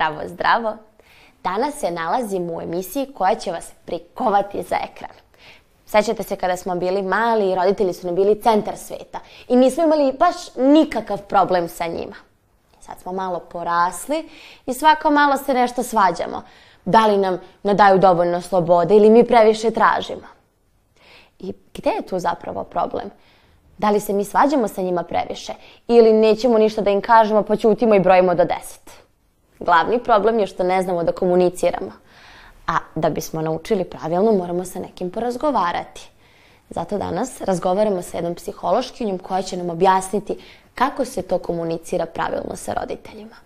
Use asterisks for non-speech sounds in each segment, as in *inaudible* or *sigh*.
Zdravo, zdravo. Danas se nalazimo u emisiji koja će vas prikovati za ekran. Sećate se kada smo bili mali roditelji su nam bili centar sveta i nismo imali baš nikakav problem sa njima. Sad smo malo porasli i svako malo se nešto svađamo. Da li nam nadaju dovoljno slobode ili mi previše tražimo. I gde je tu zapravo problem? Da li se mi svađamo sa njima previše ili nećemo ništa da im kažemo pa ćutimo i brojimo do deset? Glavni problem je što ne znamo da komuniciramo. A da bismo naučili pravilno, moramo sa nekim porazgovarati. Zato danas razgovaramo sa jednom psihološkinjom koja će nam objasniti kako se to komunicira pravilno sa roditeljima.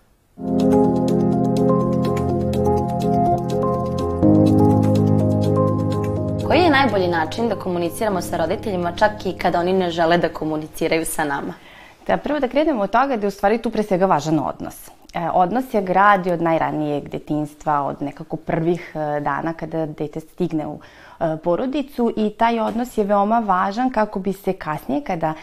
Koji je najbolji način da komuniciramo sa roditeljima čak i kada oni ne žele da komuniciraju sa nama? Da, prvo da krenemo od toga da je u stvari tu pre svega važan odnos. E, odnos je gradi od najranijeg detinstva, od nekako prvih e, dana kada dete stigne u e, porodicu i taj odnos je veoma važan kako bi se kasnije kada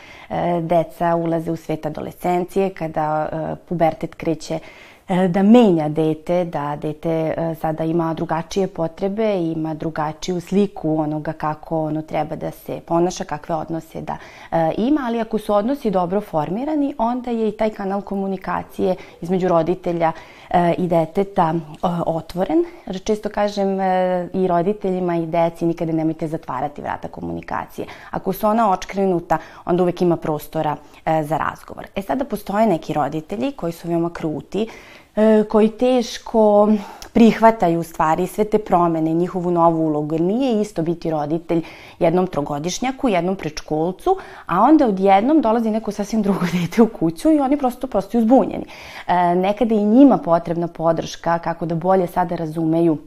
deca ulaze u svet adolescencije, kada pubertet kreće da menja dete, da dete e, sada ima drugačije potrebe, ima drugačiju sliku onoga kako ono treba da se ponaša, kakve odnose da e, ima, ali ako su odnosi dobro formirani, onda je i taj kanal komunikacije između roditelja e, i deteta e, otvoren. Jer Često kažem e, i roditeljima i deci nikada nemojte zatvarati vrata komunikacije. Ako su ona očkrenuta, onda uvek ima prostora e, za razgovor. E sada postoje neki roditelji koji su veoma kruti, e, koji teško prihvataju u stvari sve te promene, njihovu novu ulogu, jer nije isto biti roditelj jednom trogodišnjaku, jednom prečkolcu, a onda odjednom dolazi neko sasvim drugo *laughs* dete u kuću i oni prosto postaju zbunjeni. E, nekada i njima potrebna podrška kako da bolje sada razumeju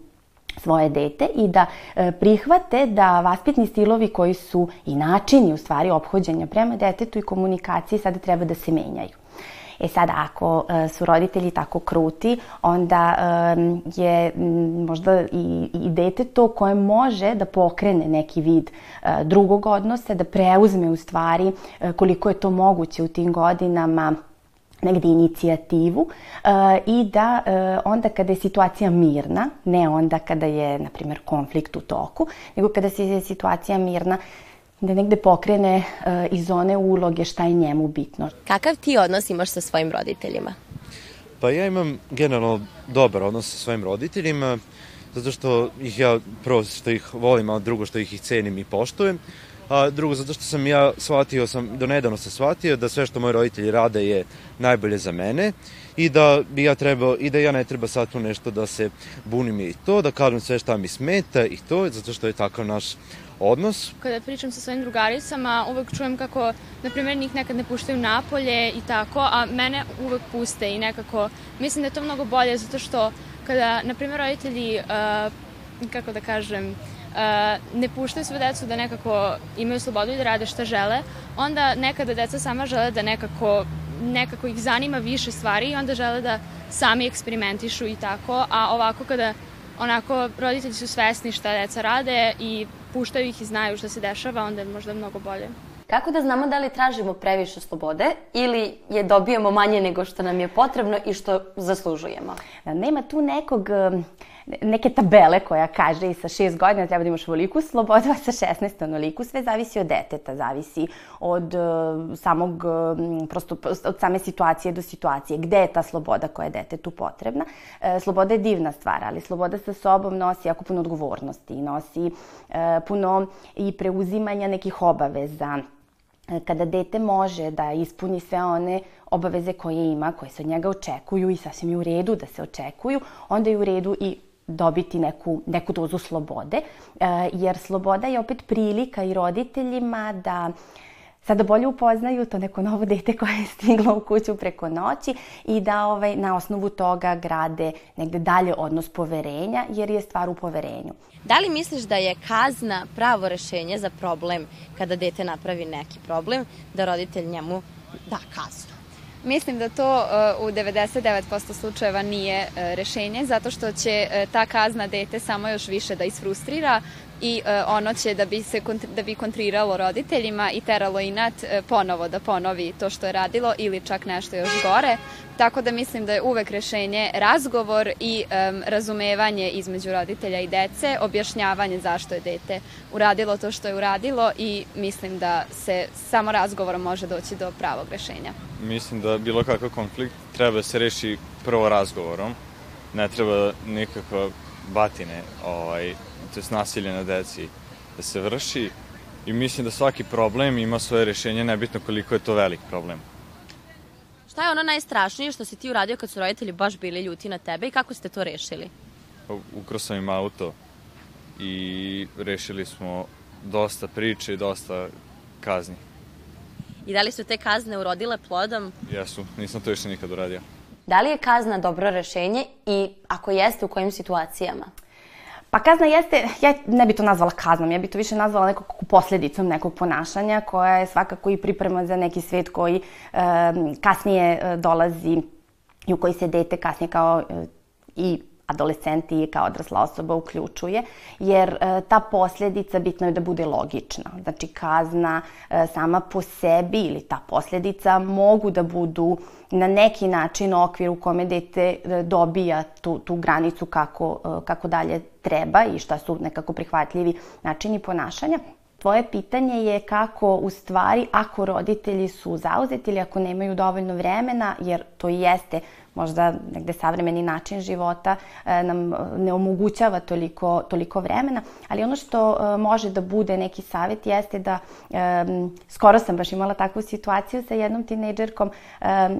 svoje dete i da e, prihvate da vaspitni stilovi koji su i načini u stvari ophođenja prema detetu i komunikaciji sada treba da se menjaju. E sad, ako e, su roditelji tako kruti, onda je možda i, i dete to koje može da pokrene neki vid e, drugog odnosa, da preuzme u stvari e, koliko je to moguće u tim godinama negde inicijativu e, i da e, onda kada je situacija mirna, ne onda kada je, na primjer, konflikt u toku, nego kada je situacija mirna, da negde pokrene e, iz one uloge šta je njemu bitno. Kakav ti odnos imaš sa svojim roditeljima? Pa ja imam generalno dobar odnos sa svojim roditeljima, zato što ih ja, prvo što ih volim, a drugo što ih ih cenim i poštujem, a drugo zato što sam ja shvatio sam, do nedavno sam shvatio da sve što moji roditelji rade je najbolje za mene i da bi ja trebao, i da ja ne treba sad tu nešto da se bunim i to, da kažem sve šta mi smeta i to, zato što je takav naš odnos. Kada pričam sa svojim drugaricama, uvek čujem kako, na primjer, njih nekad ne puštaju napolje i tako, a mene uvek puste i nekako, mislim da je to mnogo bolje zato što kada, na primjer, roditelji, uh, kako da kažem, ne puštaju svoje decu da nekako imaju slobodu i da rade šta žele, onda nekada deca sama žele da nekako nekako ih zanima više stvari i onda žele da sami eksperimentišu i tako, a ovako kada onako roditelji su svesni šta deca rade i puštaju ih i znaju šta se dešava, onda je možda mnogo bolje. Kako da znamo da li tražimo previše slobode ili je dobijemo manje nego što nam je potrebno i što zaslužujemo? Nema tu nekog um, neke tabele koja kaže i sa šest godina treba da imaš voliku slobodu, a sa 16 onoliku. Sve zavisi od deteta, zavisi od uh, samog, um, prosto od same situacije do situacije. Gde je ta sloboda koja je detetu potrebna? E, sloboda je divna stvar, ali sloboda sa sobom nosi jako puno odgovornosti, nosi e, puno i preuzimanja nekih obaveza, kada dete može da ispuni sve one obaveze koje ima, koje se od njega očekuju i sasvim je u redu da se očekuju, onda je u redu i dobiti neku, neku dozu slobode, e, jer sloboda je opet prilika i roditeljima da sada bolje upoznaju to neko novo dete koje je stiglo u kuću preko noći i da ovaj, na osnovu toga grade negde dalje odnos poverenja, jer je stvar u poverenju. Da li misliš da je kazna pravo rešenje za problem kada dete napravi neki problem, da roditelj njemu da kaznu? Mislim da to uh, u 99% slučajeva nije uh, rešenje, zato što će uh, ta kazna dete samo još više da isfrustrira i ono će da bi se da bi kontriralo roditeljima i teralo inat ponovo da ponovi to što je radilo ili čak nešto još gore. Tako da mislim da je uvek rešenje razgovor i um, razumevanje između roditelja i dece, objašnjavanje zašto je dete uradilo to što je uradilo i mislim da se samo razgovorom može doći do pravog rešenja. Mislim da bilo kakav konflikt treba se reši prvo razgovorom, ne treba nikakva batine, ovaj, to je nasilje na deci da se vrši i mislim da svaki problem ima svoje rešenje, nebitno koliko je to velik problem. Šta je ono najstrašnije što si ti uradio kad su roditelji baš bili ljuti na tebe i kako ste to rešili? Ukro sam im auto i rešili smo dosta priče i dosta kazni. I da li su te kazne urodile plodom? Jesu, nisam to još nikad uradio. Da li je kazna dobro rešenje i ako jeste u kojim situacijama? Pa kazna jeste, ja ne bi to nazvala kaznom, ja bi to više nazvala nekog posledicom nekog ponašanja koja je svakako i priprema za neki svet koji e, kasnije dolazi i u koji se dete kasnije kao e, i adolescenti i kao odrasla osoba uključuje, jer e, ta posledica bitno je da bude logična. Znači kazna e, sama po sebi ili ta posledica mogu da budu na neki način okvir u kome dete e, dobija tu, tu granicu kako, kako dalje treba i šta su nekako prihvatljivi načini ponašanja. Tvoje pitanje je kako u stvari ako roditelji su zauzeti ili ako nemaju dovoljno vremena, jer to i jeste možda negde savremeni način života e, nam ne omogućava toliko, toliko vremena, ali ono što e, može da bude neki savet jeste da e, skoro sam baš imala takvu situaciju sa jednom tinejdžerkom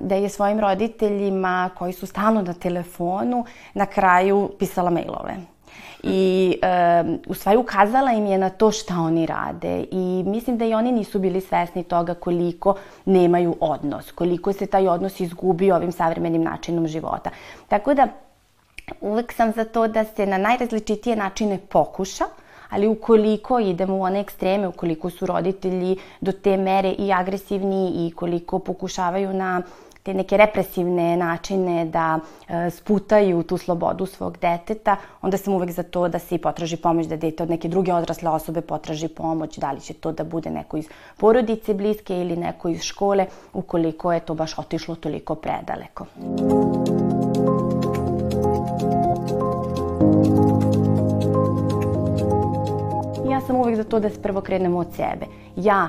da je svojim roditeljima koji su stalno na telefonu na kraju pisala mailove i e, u stvari ukazala im je na to šta oni rade i mislim da i oni nisu bili svesni toga koliko nemaju odnos, koliko se taj odnos izgubio ovim savremenim načinom života. Tako da uvek sam za to da se na najrazličitije načine pokuša, ali ukoliko idemo u one ekstreme, ukoliko su roditelji do te mere i agresivni i koliko pokušavaju na te neke represivne načine da e, sputaju tu slobodu svog deteta, onda sam uvek za to da se i potraži pomoć, da dete od neke druge odrasle osobe potraži pomoć, da li će to da bude neko iz porodice bliske ili neko iz škole, ukoliko je to baš otišlo toliko predaleko. Ja sam uvek za to da se prvo krenemo od sebe. Ja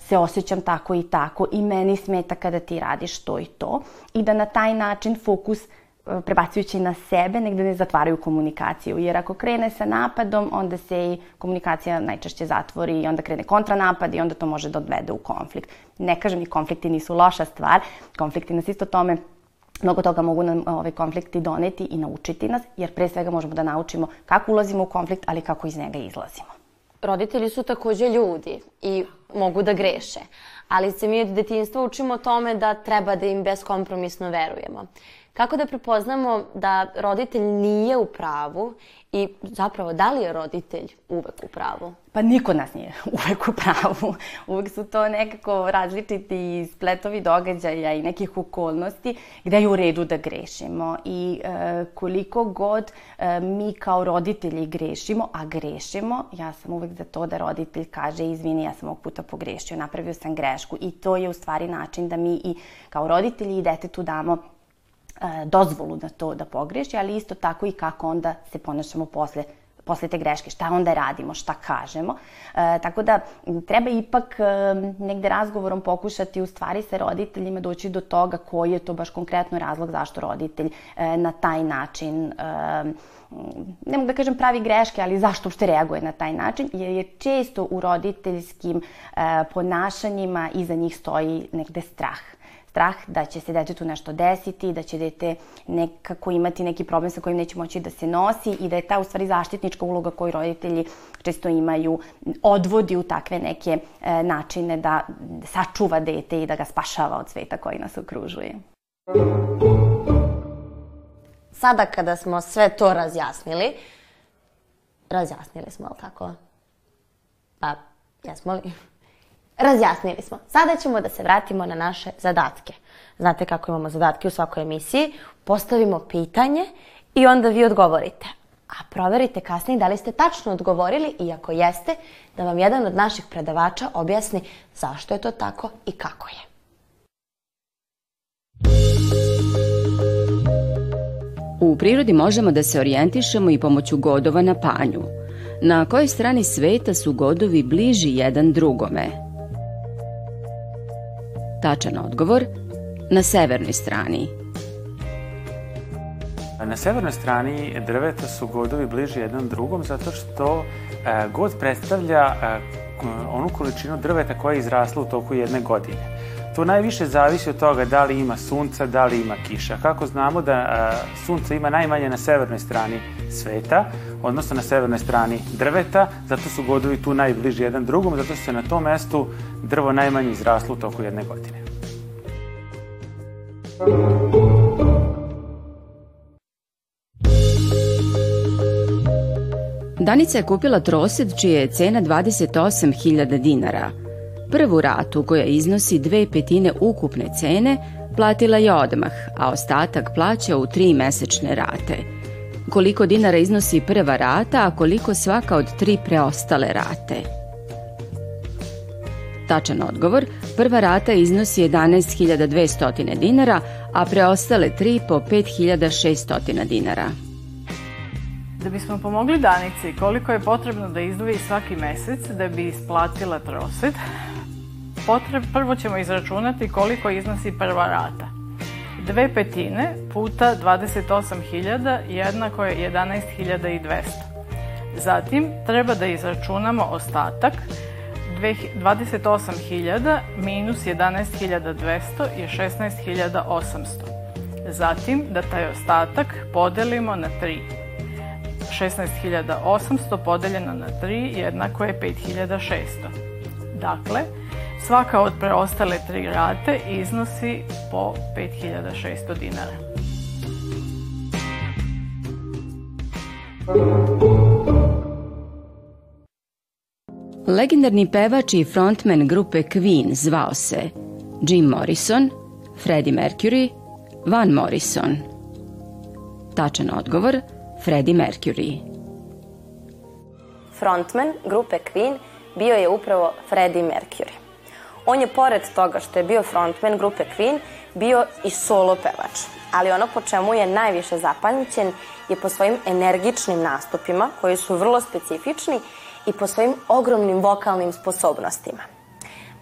se osjećam tako i tako i meni smeta kada ti radiš to i to i da na taj način fokus e, prebacujući na sebe, negde ne zatvaraju komunikaciju. Jer ako krene sa napadom, onda se i komunikacija najčešće zatvori i onda krene kontranapad i onda to može da odvede u konflikt. Ne kažem ni konflikti nisu loša stvar, konflikti nas isto tome mnogo toga mogu nam ovaj, konflikti doneti i naučiti nas, jer pre svega možemo da naučimo kako ulazimo u konflikt, ali kako iz njega izlazimo roditelji su takođe ljudi i mogu da greše. Ali se mi od detinjstva učimo o tome da treba da im beskompromisno verujemo. Kako da prepoznamo da roditelj nije u pravu i zapravo da li je roditelj uvek u pravu? Pa niko nas nije *laughs* uvek u pravu. Uvek su to nekako različiti spletovi događaja i nekih okolnosti gde je u redu da grešimo. I e, koliko god e, mi kao roditelji grešimo, a grešimo, ja sam uvek za to da roditelj kaže izvini, ja sam ovog puta pogrešio, napravio sam grešku. I to je u stvari način da mi i kao roditelji i detetu damo dozvolu da to da pogreši, ali isto tako i kako onda se ponašamo posle posle te greške, šta onda radimo, šta kažemo. E, tako da treba ipak e, negde razgovorom pokušati u stvari sa roditeljima doći do toga koji je to baš konkretno razlog zašto roditelj e, na taj način e, ne mogu da kažem pravi greške, ali zašto uopšte reaguje na taj način, jer je često u roditeljskim e, ponašanjima iza njih stoji negde strah strah da će se detetu nešto desiti, da će dete nekako imati neki problem sa kojim neće moći da se nosi i da je ta u stvari zaštitnička uloga koju roditelji često imaju odvodi u takve neke e, načine da sačuva dete i da ga spašava od sveta koji nas okružuje. Sada kada smo sve to razjasnili, razjasnili smo, ali tako? Pa, jesmo li? Razjasnili smo. Sada ćemo da se vratimo na naše zadatke. Znate kako imamo zadatke u svakoj emisiji. Postavimo pitanje i onda vi odgovorite. A proverite kasnije da li ste tačno odgovorili i ako jeste, da vam jedan od naših predavača objasni zašto je to tako i kako je. U prirodi možemo da se orijentišemo i pomoću godova na panju. Na kojoj strani sveta su godovi bliži jedan drugome? Tačan odgovor na severnoj strani. Na severnoj strani drveta su godovi bliži jednom drugom zato što e, god predstavlja e, onu količinu drveta koja je izrasla u toku jedne godine. To najviše zavisi od toga da li ima sunca, da li ima kiša. Kako znamo da a, sunca ima najmanje na severnoj strani sveta, odnosno na severnoj strani drveta, zato su godovi tu najbliži jedan drugom, zato se na tom mestu drvo najmanje izraslo u toku jedne godine. Danica je kupila trosed čija je cena 28.000 dinara. Prvu ratu koja iznosi dve petine ukupne cene platila je odmah, a ostatak plaća u tri mesečne rate. Koliko dinara iznosi prva rata, a koliko svaka od tri preostale rate? Tačan odgovor, prva rata iznosi 11.200 dinara, a preostale tri po 5.600 dinara. Da bismo pomogli Danici koliko je potrebno da izdvoji svaki mesec da bi isplatila trosed, potreb, prvo ćemo izračunati koliko iznosi prva rata. Dve petine puta 28.000 jednako je 11.200. Zatim treba da izračunamo ostatak 28.000 minus 11.200 je 16.800. Zatim da taj ostatak podelimo na 3. 16.800 podeljeno na 3 jednako je 5.600. Dakle, Svaka od preostale tri rate iznosi po 5600 dinara. Legendarni pevač i frontman grupe Queen zvao se Jim Morrison, Freddie Mercury, Van Morrison. Tačan odgovor, Freddie Mercury. Frontman grupe Queen bio je upravo Freddie Mercury. On je pored toga što je bio frontman grupe Queen, bio i solo pevač. Ali ono po čemu je najviše zapamćen je po svojim energičnim nastupima, koji su vrlo specifični, i po svojim ogromnim vokalnim sposobnostima.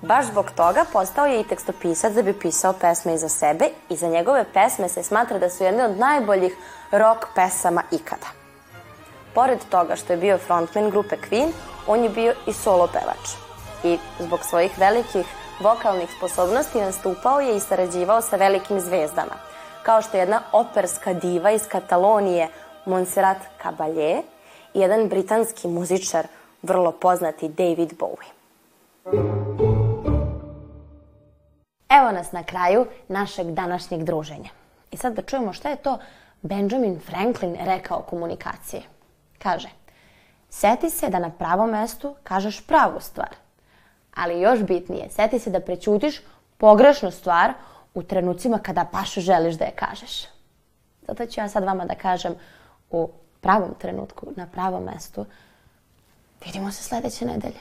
Baš zbog toga postao je i tekstopisac da bi pisao pesme i za sebe i za njegove pesme se smatra da su jedne od najboljih rock pesama ikada. Pored toga što je bio frontman grupe Queen, on je bio i solo pevač. I zbog svojih velikih vokalnih sposobnosti nastupao je i sarađivao sa velikim zvezdama, kao što je jedna operska diva iz Katalonije Montserrat Caballé i jedan britanski muzičar, vrlo poznati David Bowie. Evo nas na kraju našeg današnjeg druženja. I sad da čujemo šta je to Benjamin Franklin rekao o komunikaciji. Kaže, seti se da na pravom mestu kažeš pravu stvar – ali još bitnije, seti se da prećutiš pogrešnu stvar u trenucima kada baš želiš da je kažeš. Zato ću ja sad vama da kažem u pravom trenutku, na pravom mestu. Vidimo se sledeće nedelje.